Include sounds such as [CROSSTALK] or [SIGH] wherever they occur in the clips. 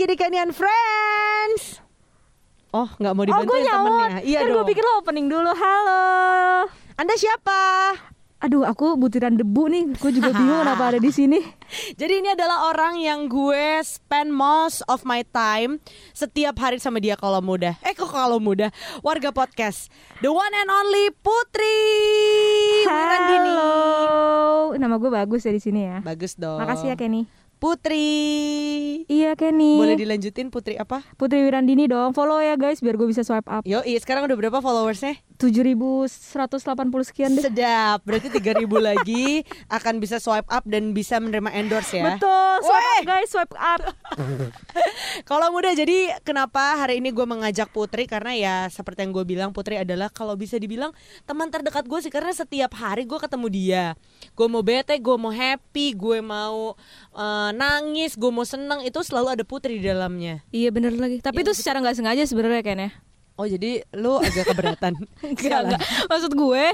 lagi di Kenyan Friends. Oh, nggak mau Oh gue temennya. Iya Kan dong. gue pikir lo opening dulu Halo Anda siapa? Aduh aku butiran debu nih Gue juga bingung kenapa ada di sini [LAUGHS] Jadi ini adalah orang yang gue spend most of my time setiap hari sama dia kalau muda. Eh kok kalau muda? Warga podcast. The one and only Putri. Halo Nama gue bagus ya di sini ya Bagus dong. Makasih ya Kenny Putri. Iya Kenny Boleh dilanjutin Putri apa? Putri Wirandini dong Follow ya guys biar gue bisa swipe up Yo, iya sekarang udah berapa followersnya? 7180 sekian deh Sedap. Berarti 3000 [LAUGHS] lagi akan bisa swipe up dan bisa menerima endorse ya. Betul Swipe Weh. up guys Swipe up [LAUGHS] Kalau muda jadi kenapa hari ini gue mengajak Putri karena ya seperti yang gue bilang Putri adalah kalau bisa dibilang teman terdekat gue sih karena setiap hari gue ketemu dia. Gue mau bete, gue mau happy, gue mau nangis, gue mau seneng itu selalu ada Putri di dalamnya. Iya bener lagi Tapi itu secara nggak sengaja sebenarnya Ken ya Oh jadi lu agak keberatan? [LAUGHS] Enggak, enggak. Maksud gue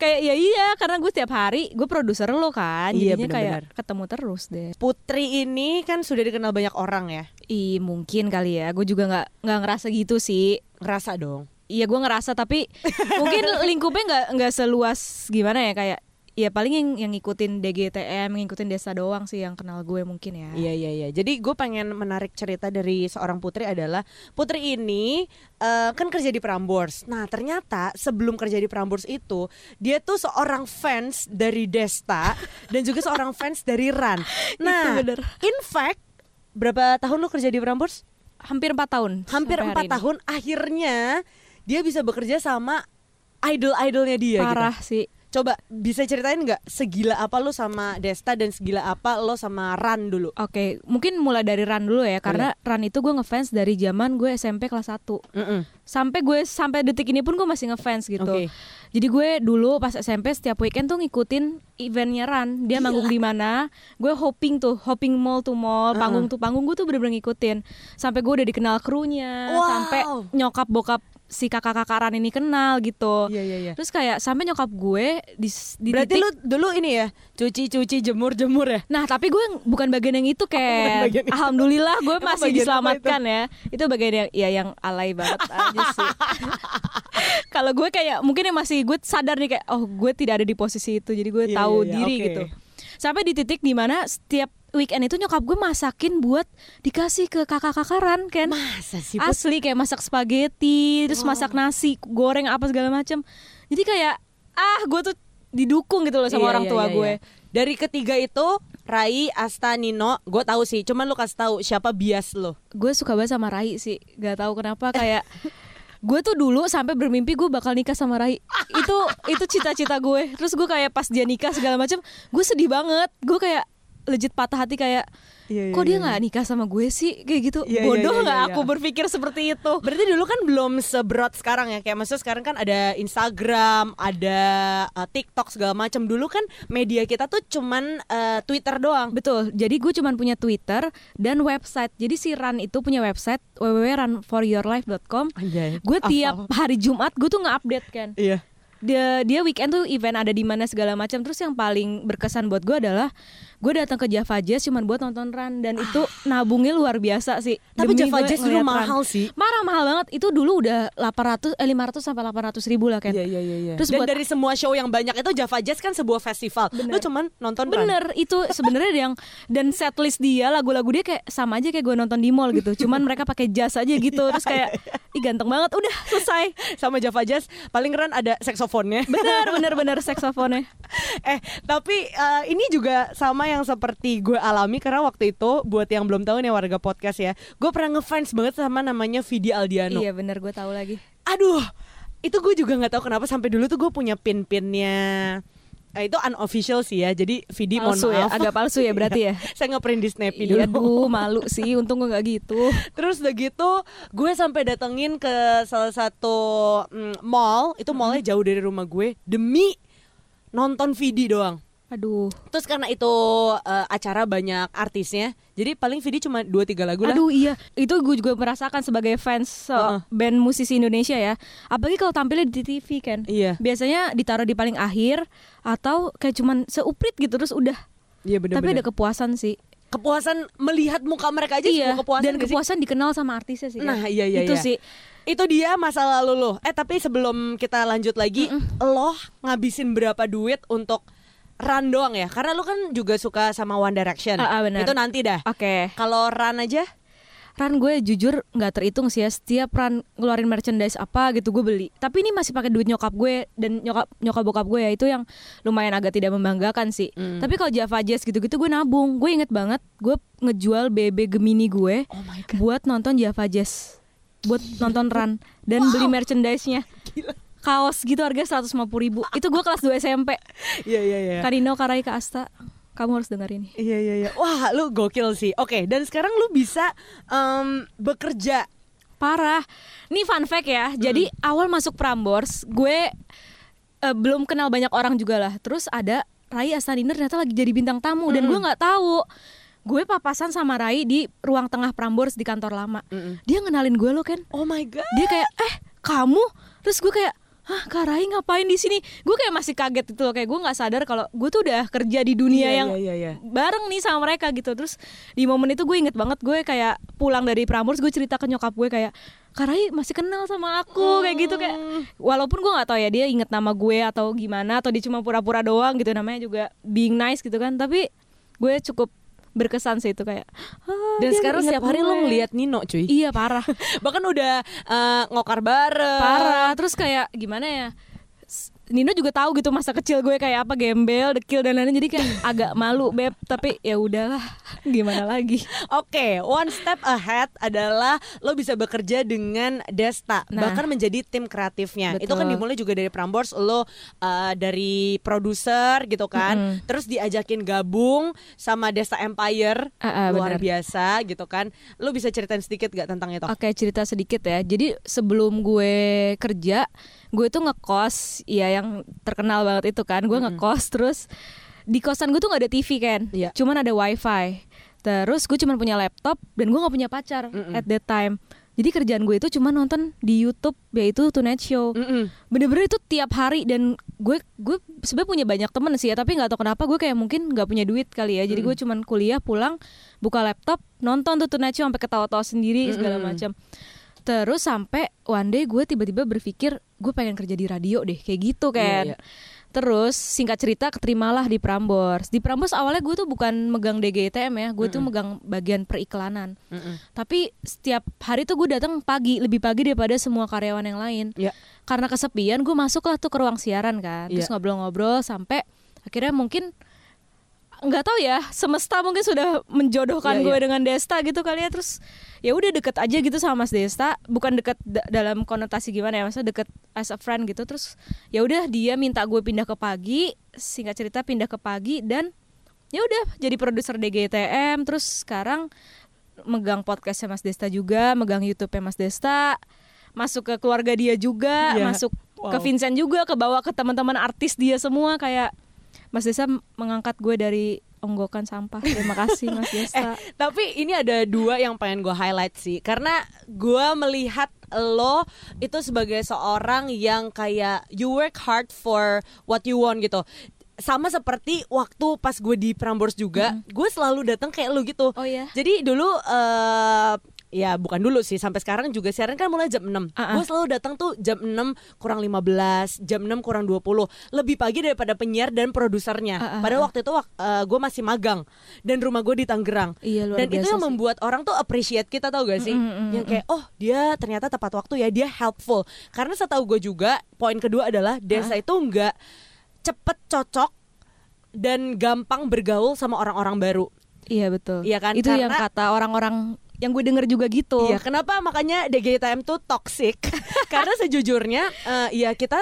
kayak ya iya karena gue setiap hari gue produser lo kan. Iya, Jadinya bener-bener. kayak ketemu terus deh. Putri ini kan sudah dikenal banyak orang ya. Ih mungkin kali ya. Gue juga nggak nggak ngerasa gitu sih. Ngerasa dong. Iya gue ngerasa tapi [LAUGHS] mungkin lingkupnya nggak nggak seluas gimana ya kayak ya paling yang yang ngikutin DGTM ngikutin desa doang sih yang kenal gue mungkin ya. Iya iya iya. Jadi gue pengen menarik cerita dari seorang putri adalah putri ini eh, kan kerja di Prambors. Nah ternyata sebelum kerja di Prambors itu dia tuh seorang fans dari Desta [LAUGHS] dan juga seorang fans dari Ran. Nah, bener. in fact berapa tahun lu kerja di Prambors? Hampir empat tahun. Hampir empat tahun. Akhirnya dia bisa bekerja sama idol-idolnya dia. gitu. Parah sih. Coba bisa ceritain nggak segila apa lu sama Desta dan segila apa lo sama Ran dulu? Oke, mungkin mulai dari Ran dulu ya karena Ran itu gue ngefans dari zaman gue SMP kelas 1. Mm-mm. sampai gue sampai detik ini pun gue masih ngefans gitu. Oke. Jadi gue dulu pas SMP setiap weekend tuh ngikutin eventnya Ran. Dia manggung di mana, gue hopping tuh, hopping mall to mall, panggung tuh panggung gue tuh bener-bener ngikutin. Sampai gue udah dikenal krunya, Wow. sampai nyokap bokap si kakak-kakak Ran ini kenal gitu. Iya iya iya. Terus kayak sampai nyokap gue di, di Berarti titik- lu dulu ini ya cuci-cuci jemur-jemur ya? Nah tapi gue bukan bagian yang itu kayak itu. Alhamdulillah gue masih diselamatkan ya Itu bagian yang ya yang alay banget aja [LAUGHS] sih Kalau gue kayak mungkin yang masih gue sadar nih kayak Oh gue tidak ada di posisi itu Jadi gue Iya, tahu iya, iya, diri oke. gitu Sampai di titik di mana setiap weekend itu nyokap gue masakin buat dikasih ke kakak-kakaran kan Masa sih Put? Asli kayak masak spaghetti Terus masak nasi goreng apa segala macam Jadi kayak ah gue tuh didukung gitu loh sama Iya, orang iya, tua iya, gue iya. Dari ketiga itu Rai, Asta, Nino, gue tahu sih. Cuman lu kasih tahu siapa bias lo. gue suka banget sama Rai sih gak tahu kenapa kayak [LAUGHS] gue tuh dulu sampai bermimpi gue bakal nikah sama Rai itu itu cita-cita gue terus gue kayak pas dia nikah segala macam gue sedih banget gue kayak legit patah hati kayak Iya, kok dia nggak nikah sama gue sih kayak gitu Iya, iya, bodoh iya, nggak iya, aku iya. berpikir seperti itu Berarti dulu kan belum seberat sekarang ya. Kayak maksudnya sekarang kan ada Instagram, ada uh, TikTok segala macam. Dulu kan media kita tuh cuman uh, Twitter doang. Betul, jadi gue cuman punya Twitter dan website. Jadi si Ran itu punya website www.runforyourlife.com. Gue tiap hari Jumat gue tuh nge-update kan. Iya. Dia dia weekend tuh event ada di mana segala macam. Terus yang paling berkesan buat gue adalah gue datang ke Java Jazz cuman buat nonton Run. Dan itu nabungnya luar biasa sih. Tapi Demi Java Jazz dulu mahal Run. sih. marah mahal banget. Itu dulu udah 800 eh 500 sampai 800 ribu lah kan Iya iya iya. Terus Dan buat- dari semua show yang banyak itu Java Jazz kan sebuah festival. Lu cuman nonton Ran. Bener itu sebenarnya yang dan setlist dia lagu-lagu dia kayak sama aja kayak gue nonton di mall gitu. Cuman mereka pakai jas aja gitu. Terus kayak [LAUGHS] ih ganteng banget. Udah selesai. Sama Java Jazz. Paling keren ada saksofonnya. [LAUGHS] bener bener bener saksofonnya [LAUGHS] eh tapi eh, ini juga sama yang seperti gue alami karena waktu itu buat yang belum tahu nih warga podcast ya, gue pernah ngefans banget sama namanya Vidi Aldiano. iya bener gue tahu lagi Aduh, itu gue juga nggak tahu kenapa sampai dulu tuh gue punya pin-pinnya. Eh, itu unofficial sih ya, jadi Vidi mohon ya maaf. agak palsu ya berarti ya [LAUGHS] Saya ngeprint di Snappy Iya, dulu. aduh malu sih. Untung gue gak gitu. [LAUGHS] Terus udah gitu gue sampai datengin ke salah satu mm, mall, itu mallnya jauh dari rumah gue demi nonton Vidi doang. Aduh. Terus karena itu eh, acara banyak artisnya, jadi paling Vidi cuma 2-3 lagu lah. Aduh iya, itu gue juga merasakan sebagai fans uh, Heeh. band musisi Indonesia ya. Apalagi kalau tampilnya di TV kan. Iya. Biasanya ditaruh di paling akhir atau kayak cuman seuprit gitu terus udah. Iya bener Tapi ada kepuasan sih. kepuasan melihat muka mereka aja iya kepuasan dan gak sih? kepuasan dikenal sama artisnya sih. Nah, iya, iya, itu iya. sih Itu dia masa lalu lo. Eh tapi sebelum kita lanjut lagi, lo ngabisin berapa duit untuk run doang ya? Karena lo kan juga suka sama One Direction. Ah, benar. Itu nanti dah. oke. Kalau run aja, run gue jujur nggak terhitung sih ya. Setiap run ngeluarin merchandise apa gitu gue beli. Tapi ini masih pakai duit nyokap gue dan nyokap nyokap bokap gue ya. Itu yang lumayan agak tidak membanggakan sih. Hmm. tapi kalau Java Jazz gitu-gitu gue nabung. Gue inget banget gue ngejual BB Gemini gue Oh buat nonton Java Jazz. Buat nonton run dan beli merchandise-nya kaos gitu harga 150 ribu itu gue kelas 2 SMP Iya iya iya. Karino Karai Ka Asta kamu harus denger ini Iya iya iya. Wah, lu gokil sih. Oke, dan sekarang lu bisa em, bekerja. Parah. Nih fun fact ya. Jadi awal masuk Prambors, gue eh, belum kenal banyak orang juga lah. Terus ada Rai Astaniner ternyata lagi jadi bintang tamu dan gue nggak tahu. Gue papasan sama Rai di ruang tengah Prambors di kantor lama. Mm-mm. Dia ngenalin gue loh kan. Oh my god. Dia kayak eh kamu. Terus gue kayak Hah, Kak Rai ngapain di sini? Gue kayak masih kaget itu loh, kayak gue nggak sadar kalau gue tuh udah kerja di dunia Iya, yang iya, iya, iya. bareng nih sama mereka gitu. Terus di momen itu gue inget banget gue kayak pulang dari Prambors gue cerita ke nyokap gue kayak Karai masih kenal sama aku kayak gitu kayak walaupun gue nggak tahu ya dia inget nama gue atau gimana atau dia cuma pura-pura doang gitu. Namanya juga being nice gitu kan. Tapi gue cukup berkesan sih itu kayak "Ah, Dan sekarang setiap hari lo gue." ngeliat Nino, cuy. iya parah [LAUGHS] Bahkan udah eh, ngokar bareng. parah terus kayak gimana ya Nino juga tahu gitu masa kecil gue kayak apa gembel, dekil dan lain-lain jadi kayak [LAUGHS] agak malu beb tapi ya udahlah gimana lagi Oke, one step ahead adalah lo bisa bekerja dengan Desta, Nah. bahkan menjadi tim kreatifnya. Itu Betul. kan dimulai juga dari Prambors, lo uh, dari produser gitu kan, Mm-mm. terus diajakin gabung sama Desta Empire, Ah, ah, luar benar. biasa gitu kan. Lo bisa ceritain sedikit gak tentang itu? Oke cerita sedikit ya. Jadi sebelum gue kerja, gue tuh ngekos, ya yang terkenal banget itu kan. Gue ngekos terus di kosan gue tuh nggak ada TV kan, Iya. cuman ada wifi. Terus gue cuma punya laptop dan gue nggak punya pacar Mm-mm. at that time. Jadi kerjaan gue itu cuma nonton di YouTube yaitu Tonight Show. Mm-mm. Bener-bener itu tiap hari dan gue gue sebenarnya punya banyak temen sih ya tapi nggak tahu kenapa gue kayak mungkin nggak punya duit kali ya jadi gue cuman kuliah pulang buka laptop nonton tuh Tonight Show sampai ketawa-tawa sendiri segala Mm-mm. macam terus sampai one day gue tiba-tiba berpikir gue pengen kerja di radio deh kayak gitu kan Iya, iya. terus singkat cerita keterimalah di Prambors di Prambors awalnya gue tuh bukan megang DGTM ya gue tuh megang bagian periklanan Mm-mm. tapi setiap hari tuh gue datang pagi lebih pagi daripada semua karyawan yang lain Iya. karena kesepian gue masuk lah tuh ke ruang siaran kan terus Iya. ngobrol-ngobrol sampai akhirnya mungkin nggak tahu ya semesta mungkin sudah menjodohkan Iya, gue iya. dengan Desta gitu kali ya terus ya udah deket aja gitu sama Mas Desta bukan deket da- dalam konotasi gimana ya maksudnya deket as a friend gitu terus ya udah dia minta gue pindah ke pagi singkat cerita pindah ke pagi dan ya udah jadi produser DGTM terus sekarang megang podcastnya Mas Desta juga megang YouTube-nya Mas Desta masuk ke keluarga dia juga Iya. masuk ke Wow. Vincent juga ke bawa ke teman-teman artis dia semua kayak Mas Desta mengangkat gue dari onggokan sampah. Terima kasih Mas [LAUGHS] Desta Tapi ini ada dua yang pengen gue highlight sih. Karena gue melihat lo itu sebagai seorang yang kayak You work hard for what you want gitu. Sama seperti waktu pas gue di Prambors juga, gue selalu datang kayak lo gitu. Oh iya? Jadi dulu eh ya bukan dulu sih. Sampai sekarang juga siaran kan mulai jam 6 Ah, ah. Gue selalu datang tuh jam 6 kurang 15, jam 6 kurang 20 Lebih pagi daripada penyiar dan produsernya. Ah, ah, Pada waktu itu gue masih magang Dan rumah gue di Tangerang. Iya, Dan itu yang sih. membuat orang tuh appreciate kita tau gak sih? Mm, mm, mm, Yang kayak oh dia ternyata tepat waktu ya Dia helpful. Karena setahu gue juga Poin kedua adalah Desa itu nggak cepet cocok Dan gampang bergaul sama orang-orang baru. Iya betul. Iya kan? itu yang Karena- kata orang-orang yang gue denger juga gitu Iya, kenapa makanya DGTM tuh toxic? [LAUGHS] Karena sejujurnya eh, ya kita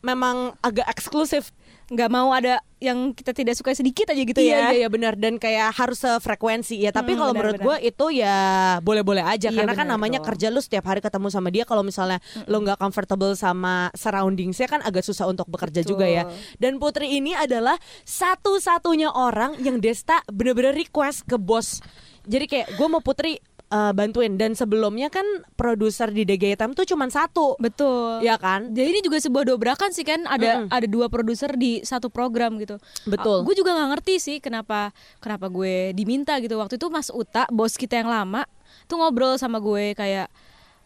memang agak eksklusif. nggak mau ada yang kita tidak suka sedikit aja gitu iya, ya iya, iya benar dan kayak harus sefrekuensi ya. Tapi Hmm, kalau menurut gue itu ya boleh-boleh aja Iya, karena kan namanya dong. kerja lu setiap hari ketemu sama dia kalau misalnya lo nggak comfortable sama surroundingsnya kan agak susah untuk bekerja Betul. juga ya. Dan Putri ini adalah satu-satunya orang yang Desta bener-bener request ke bos. Jadi kayak gue mau Putri eh, bantuin dan sebelumnya kan produser di DGTM tuh cuman satu. betul Ya kan? jadi ini juga sebuah dobrakan sih kan ada Mm-mm. ada dua produser di satu program gitu Betul. gue juga nggak ngerti sih kenapa kenapa gue diminta gitu waktu itu Mas Uta bos kita yang lama tuh ngobrol sama gue kayak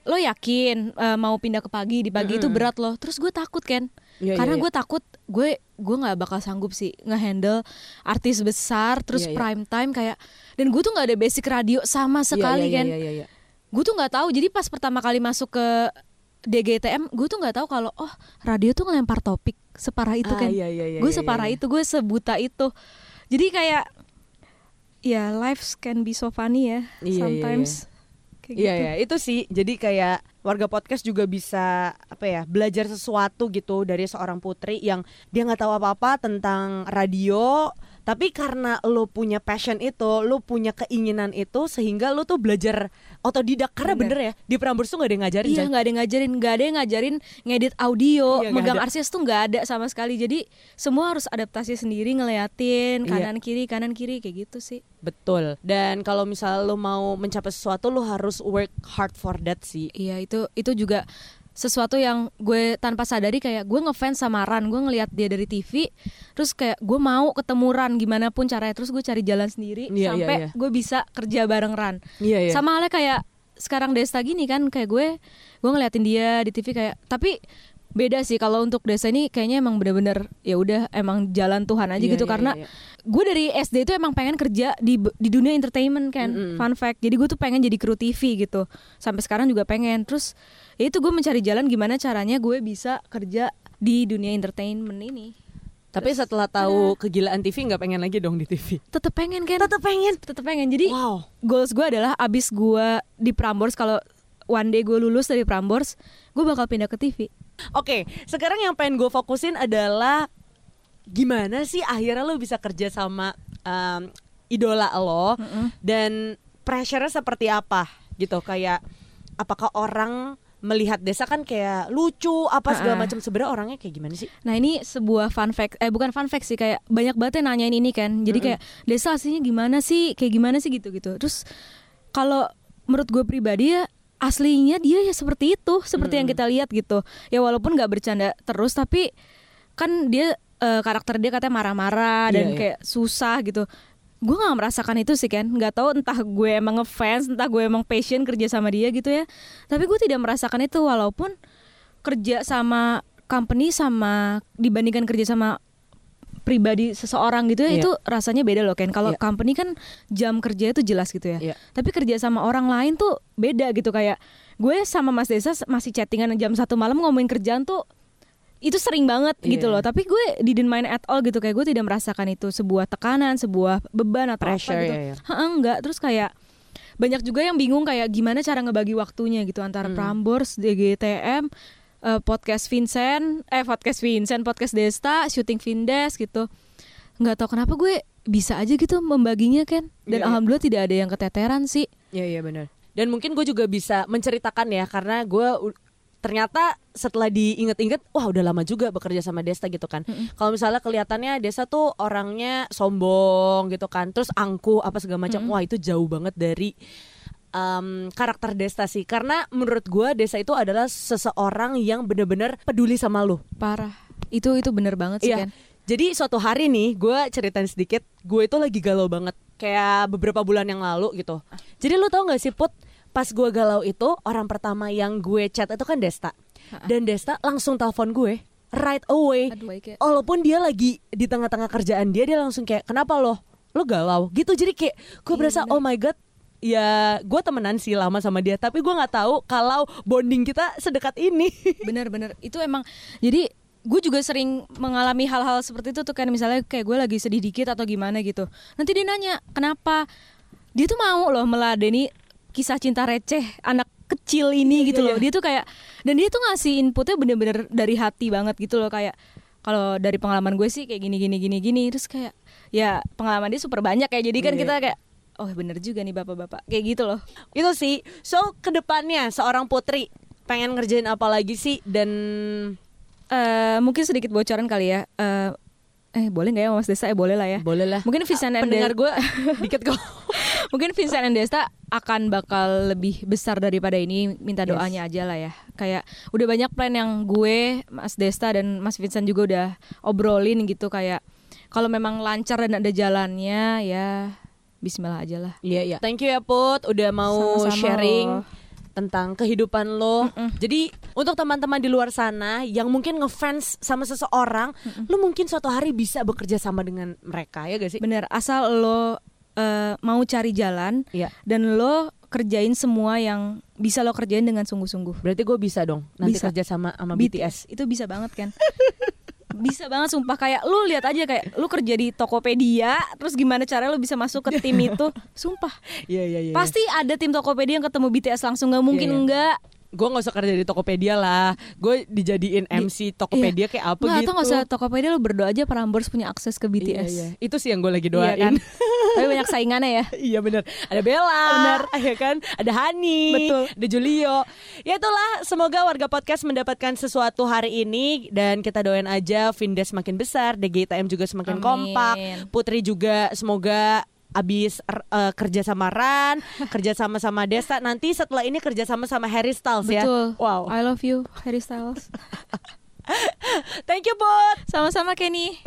lo yakin eh, mau pindah ke pagi di pagi itu Mm-mm. berat loh. Terus gue takut kan Iya, karena iya, gue takut gue gue nggak bakal sanggup sih ngehandle artis besar terus Iya, iya. prime time kayak dan gue tuh nggak ada basic radio sama Iya, sekali iya, kan Iya, iya, iya. gue tuh nggak tahu jadi pas pertama kali masuk ke DGTM gue tuh nggak tahu kalau oh radio tuh ngelempar topik separah itu Ah, kan iya, iya, iya, gue iya, separah itu gue sebuta itu. Jadi kayak ya life can be so funny ya sometimes kayak Iya gitu. ya itu sih. Jadi kayak warga podcast juga bisa apa ya belajar sesuatu gitu dari seorang putri yang dia nggak tahu apa-apa tentang radio. Tapi karena lo punya passion itu lo punya keinginan itu sehingga lo tuh belajar otodidak. Karena Bener. bener, ya di Prambors tuh gak ada yang ngajarin Iya nggak ada yang ngajarin. Nggak ada yang ngajarin ngedit audio. Iya, megang arsis tuh nggak ada sama sekali. Jadi semua harus adaptasi sendiri ngeliatin Iya. kanan kiri kanan kiri kayak gitu sih betul. Dan kalau misal lo mau mencapai sesuatu lo harus work hard for that sih. Iya itu itu juga sesuatu yang gue tanpa sadari kayak gue ngefans sama Ran gue ngelihat dia dari TV terus kayak gue mau ketemu Ran gimana pun caranya terus gue cari jalan sendiri Iya, iya, sampai iya. gue bisa kerja bareng Ran. Iya iya. Sama halnya kayak sekarang Desta gini kan kayak gue gue ngeliatin dia di TV kayak tapi beda sih kalau untuk Desta ini kayaknya emang bener-bener ya udah emang jalan Tuhan aja Iya, gitu. iya, karena iya, iya. gue dari SD itu emang pengen kerja di di dunia entertainment kan Mm-mm. fun fact jadi gue tuh pengen jadi kru TV gitu. Sampai sekarang juga pengen. Terus ya itu gue mencari jalan gimana caranya gue bisa kerja di dunia entertainment ini. Tapi setelah tahu kegilaan TV nggak pengen lagi dong di TV tetep pengen kan tetap pengen? Tetep pengen. Jadi wow. goals gue adalah abis gue di Prambors kalau one day gue lulus dari Prambors gue bakal pindah ke TV Oke, sekarang yang pengen gue fokusin adalah gimana sih akhirnya lo bisa kerja sama um, idola lo Mm-mm. dan pressure-nya seperti apa gitu kayak apakah orang melihat desa kan kayak lucu apa segala Ah-ah. macam sebenarnya orangnya kayak gimana sih? Nah ini sebuah fun fact, eh bukan fun fact sih kayak banyak banget yang nanyain ini kan. Jadi Mm-mm. kayak desa aslinya gimana sih, kayak gimana sih gitu-gitu. Terus kalau menurut gue pribadi ya aslinya dia ya seperti itu, seperti yang Mm-mm. kita lihat gitu. Ya walaupun nggak bercanda terus, tapi kan dia eh, karakter dia katanya marah-marah dan Iya, iya. kayak susah gitu. Gue nggak merasakan itu sih kan, nggak tahu entah gue emang ngefans, entah gue emang passion kerja sama dia gitu ya. Tapi gue tidak merasakan itu walaupun kerja sama company sama dibandingkan kerja sama pribadi seseorang gitu ya Iya. itu rasanya beda loh kan kalau Iya. company kan jam kerja itu jelas gitu ya Iya. tapi kerja sama orang lain tuh beda gitu kayak gue sama Mas Desa masih chattingan jam satu malam ngomongin kerjaan tuh itu sering banget gitu Iya. loh tapi gue didn't mind at all gitu kayak gue tidak merasakan itu sebuah tekanan sebuah beban atau Pressure, apa gitu ya, ya. Heeh, enggak terus kayak banyak juga yang bingung kayak gimana cara ngebagi waktunya gitu antara Hmm. Prambors, DGTM, eh, podcast Vincent, eh podcast Vincent, podcast Desta, syuting Vindes gitu. Nggak tahu kenapa gue bisa aja gitu membaginya kan. Dan Iya, iya. alhamdulillah tidak ada yang keteteran sih. Iya iya benar. Dan mungkin gue juga bisa menceritakan ya karena gue ternyata setelah diinget-inget wah udah lama juga bekerja sama Desta gitu kan. Kalau misalnya kelihatannya Desta tuh orangnya sombong gitu kan, terus angkuh apa segala macam. Mm-mm. Wah itu jauh banget dari um, karakter Desta sih. Karena menurut gue Desta itu adalah seseorang yang bener-bener peduli sama lu. Parah. Itu itu bener banget sih Iya. kan. Jadi suatu hari nih, gue ceritain sedikit, gue itu lagi galau banget, kayak beberapa bulan yang lalu gitu. Jadi lu tau gak sih Put, pas gue galau itu orang pertama yang gue chat itu kan Desta, dan Desta langsung telepon gue right away. Aduh. Walaupun dia lagi di tengah-tengah kerjaan dia, dia langsung kayak kenapa lo, lo galau gitu. Jadi kayak gue Iya, berasa oh my god. Ya, gue temenan sih lama sama dia, tapi gue nggak tahu kalau bonding kita sedekat ini. [LAUGHS] Bener-bener itu emang jadi gue juga sering mengalami hal-hal seperti itu tuh kan misalnya kayak gue lagi sedih dikit atau gimana gitu. Nanti dia nanya kenapa? Dia tuh mau loh meladeni kisah cinta receh anak kecil ini Iya, gitu iya, loh. iya. dia tuh kayak dan dia tuh ngasih inputnya bener-bener dari hati banget gitu loh. Kayak kalau dari pengalaman gue sih kayak gini gini gini gini. Terus kayak ya pengalaman dia super banyak ya. Jadi kan Iya. kita kayak oh bener juga nih bapak-bapak kayak gitu loh itu sih so ke depannya seorang putri pengen ngerjain apa lagi sih dan Eh, mungkin sedikit bocoran kali ya. Eh, eh boleh nggak ya Mas Desta? Eh boleh lah ya. Boleh lah. Mungkin Vincent and Pendengar De- gue [LAUGHS] dikit kok. [LAUGHS] mungkin Vincent and Desta akan bakal lebih besar daripada ini. Minta Yes. doanya aja lah ya. Kayak udah banyak plan yang gue, Mas Desta dan Mas Vincent juga udah obrolin gitu kayak kalau memang lancar dan ada jalannya ya Bismillah aja lah. Iya iya. Thank you ya Put udah mau Sama-sama sharing loh. tentang kehidupan lo. Jadi untuk teman-teman di luar sana yang mungkin ngefans sama seseorang, lo mungkin suatu hari bisa bekerja sama dengan mereka ya gak sih? Bener, asal lo eh, mau cari jalan Iya. dan lo kerjain semua yang bisa lo kerjain dengan sungguh-sungguh. Berarti gue bisa dong nanti Bisa. kerja sama sama BTS. itu bisa banget kan [LAUGHS] bisa banget sumpah. Kayak lu lihat aja kayak lu kerja di Tokopedia terus gimana cara lu bisa masuk ke tim [LAUGHS] itu? Sumpah. Iya iya iya. pasti ada tim Tokopedia yang ketemu BTS langsung. Nggak mungkin Iya, iya. enggak gue gak usah kerja di Tokopedia lah. Gue dijadiin MC Tokopedia kayak apa Nggak, gitu. atau nggak usah Tokopedia lu berdoa aja Prambors punya akses ke Iya, BTS iya. Itu sih yang gue lagi Iya doain. kan [LAUGHS] tapi banyak saingannya ya Iya bener Ada Bella Bener. [LAUGHS] ya kan Ada Hani Betul. Ada Julio Ya itulah Semoga warga podcast mendapatkan sesuatu hari ini Dan kita doain aja Vindes semakin besar DGITM juga semakin Amin. kompak Putri juga semoga abis uh, kerja sama Ran, [LAUGHS] kerja sama sama Desa. Nanti setelah ini kerja sama sama Harry Styles Betul. ya. Betul. Wow. I love you Harry Styles. [LAUGHS] Thank you bot. Sama-sama Kenny.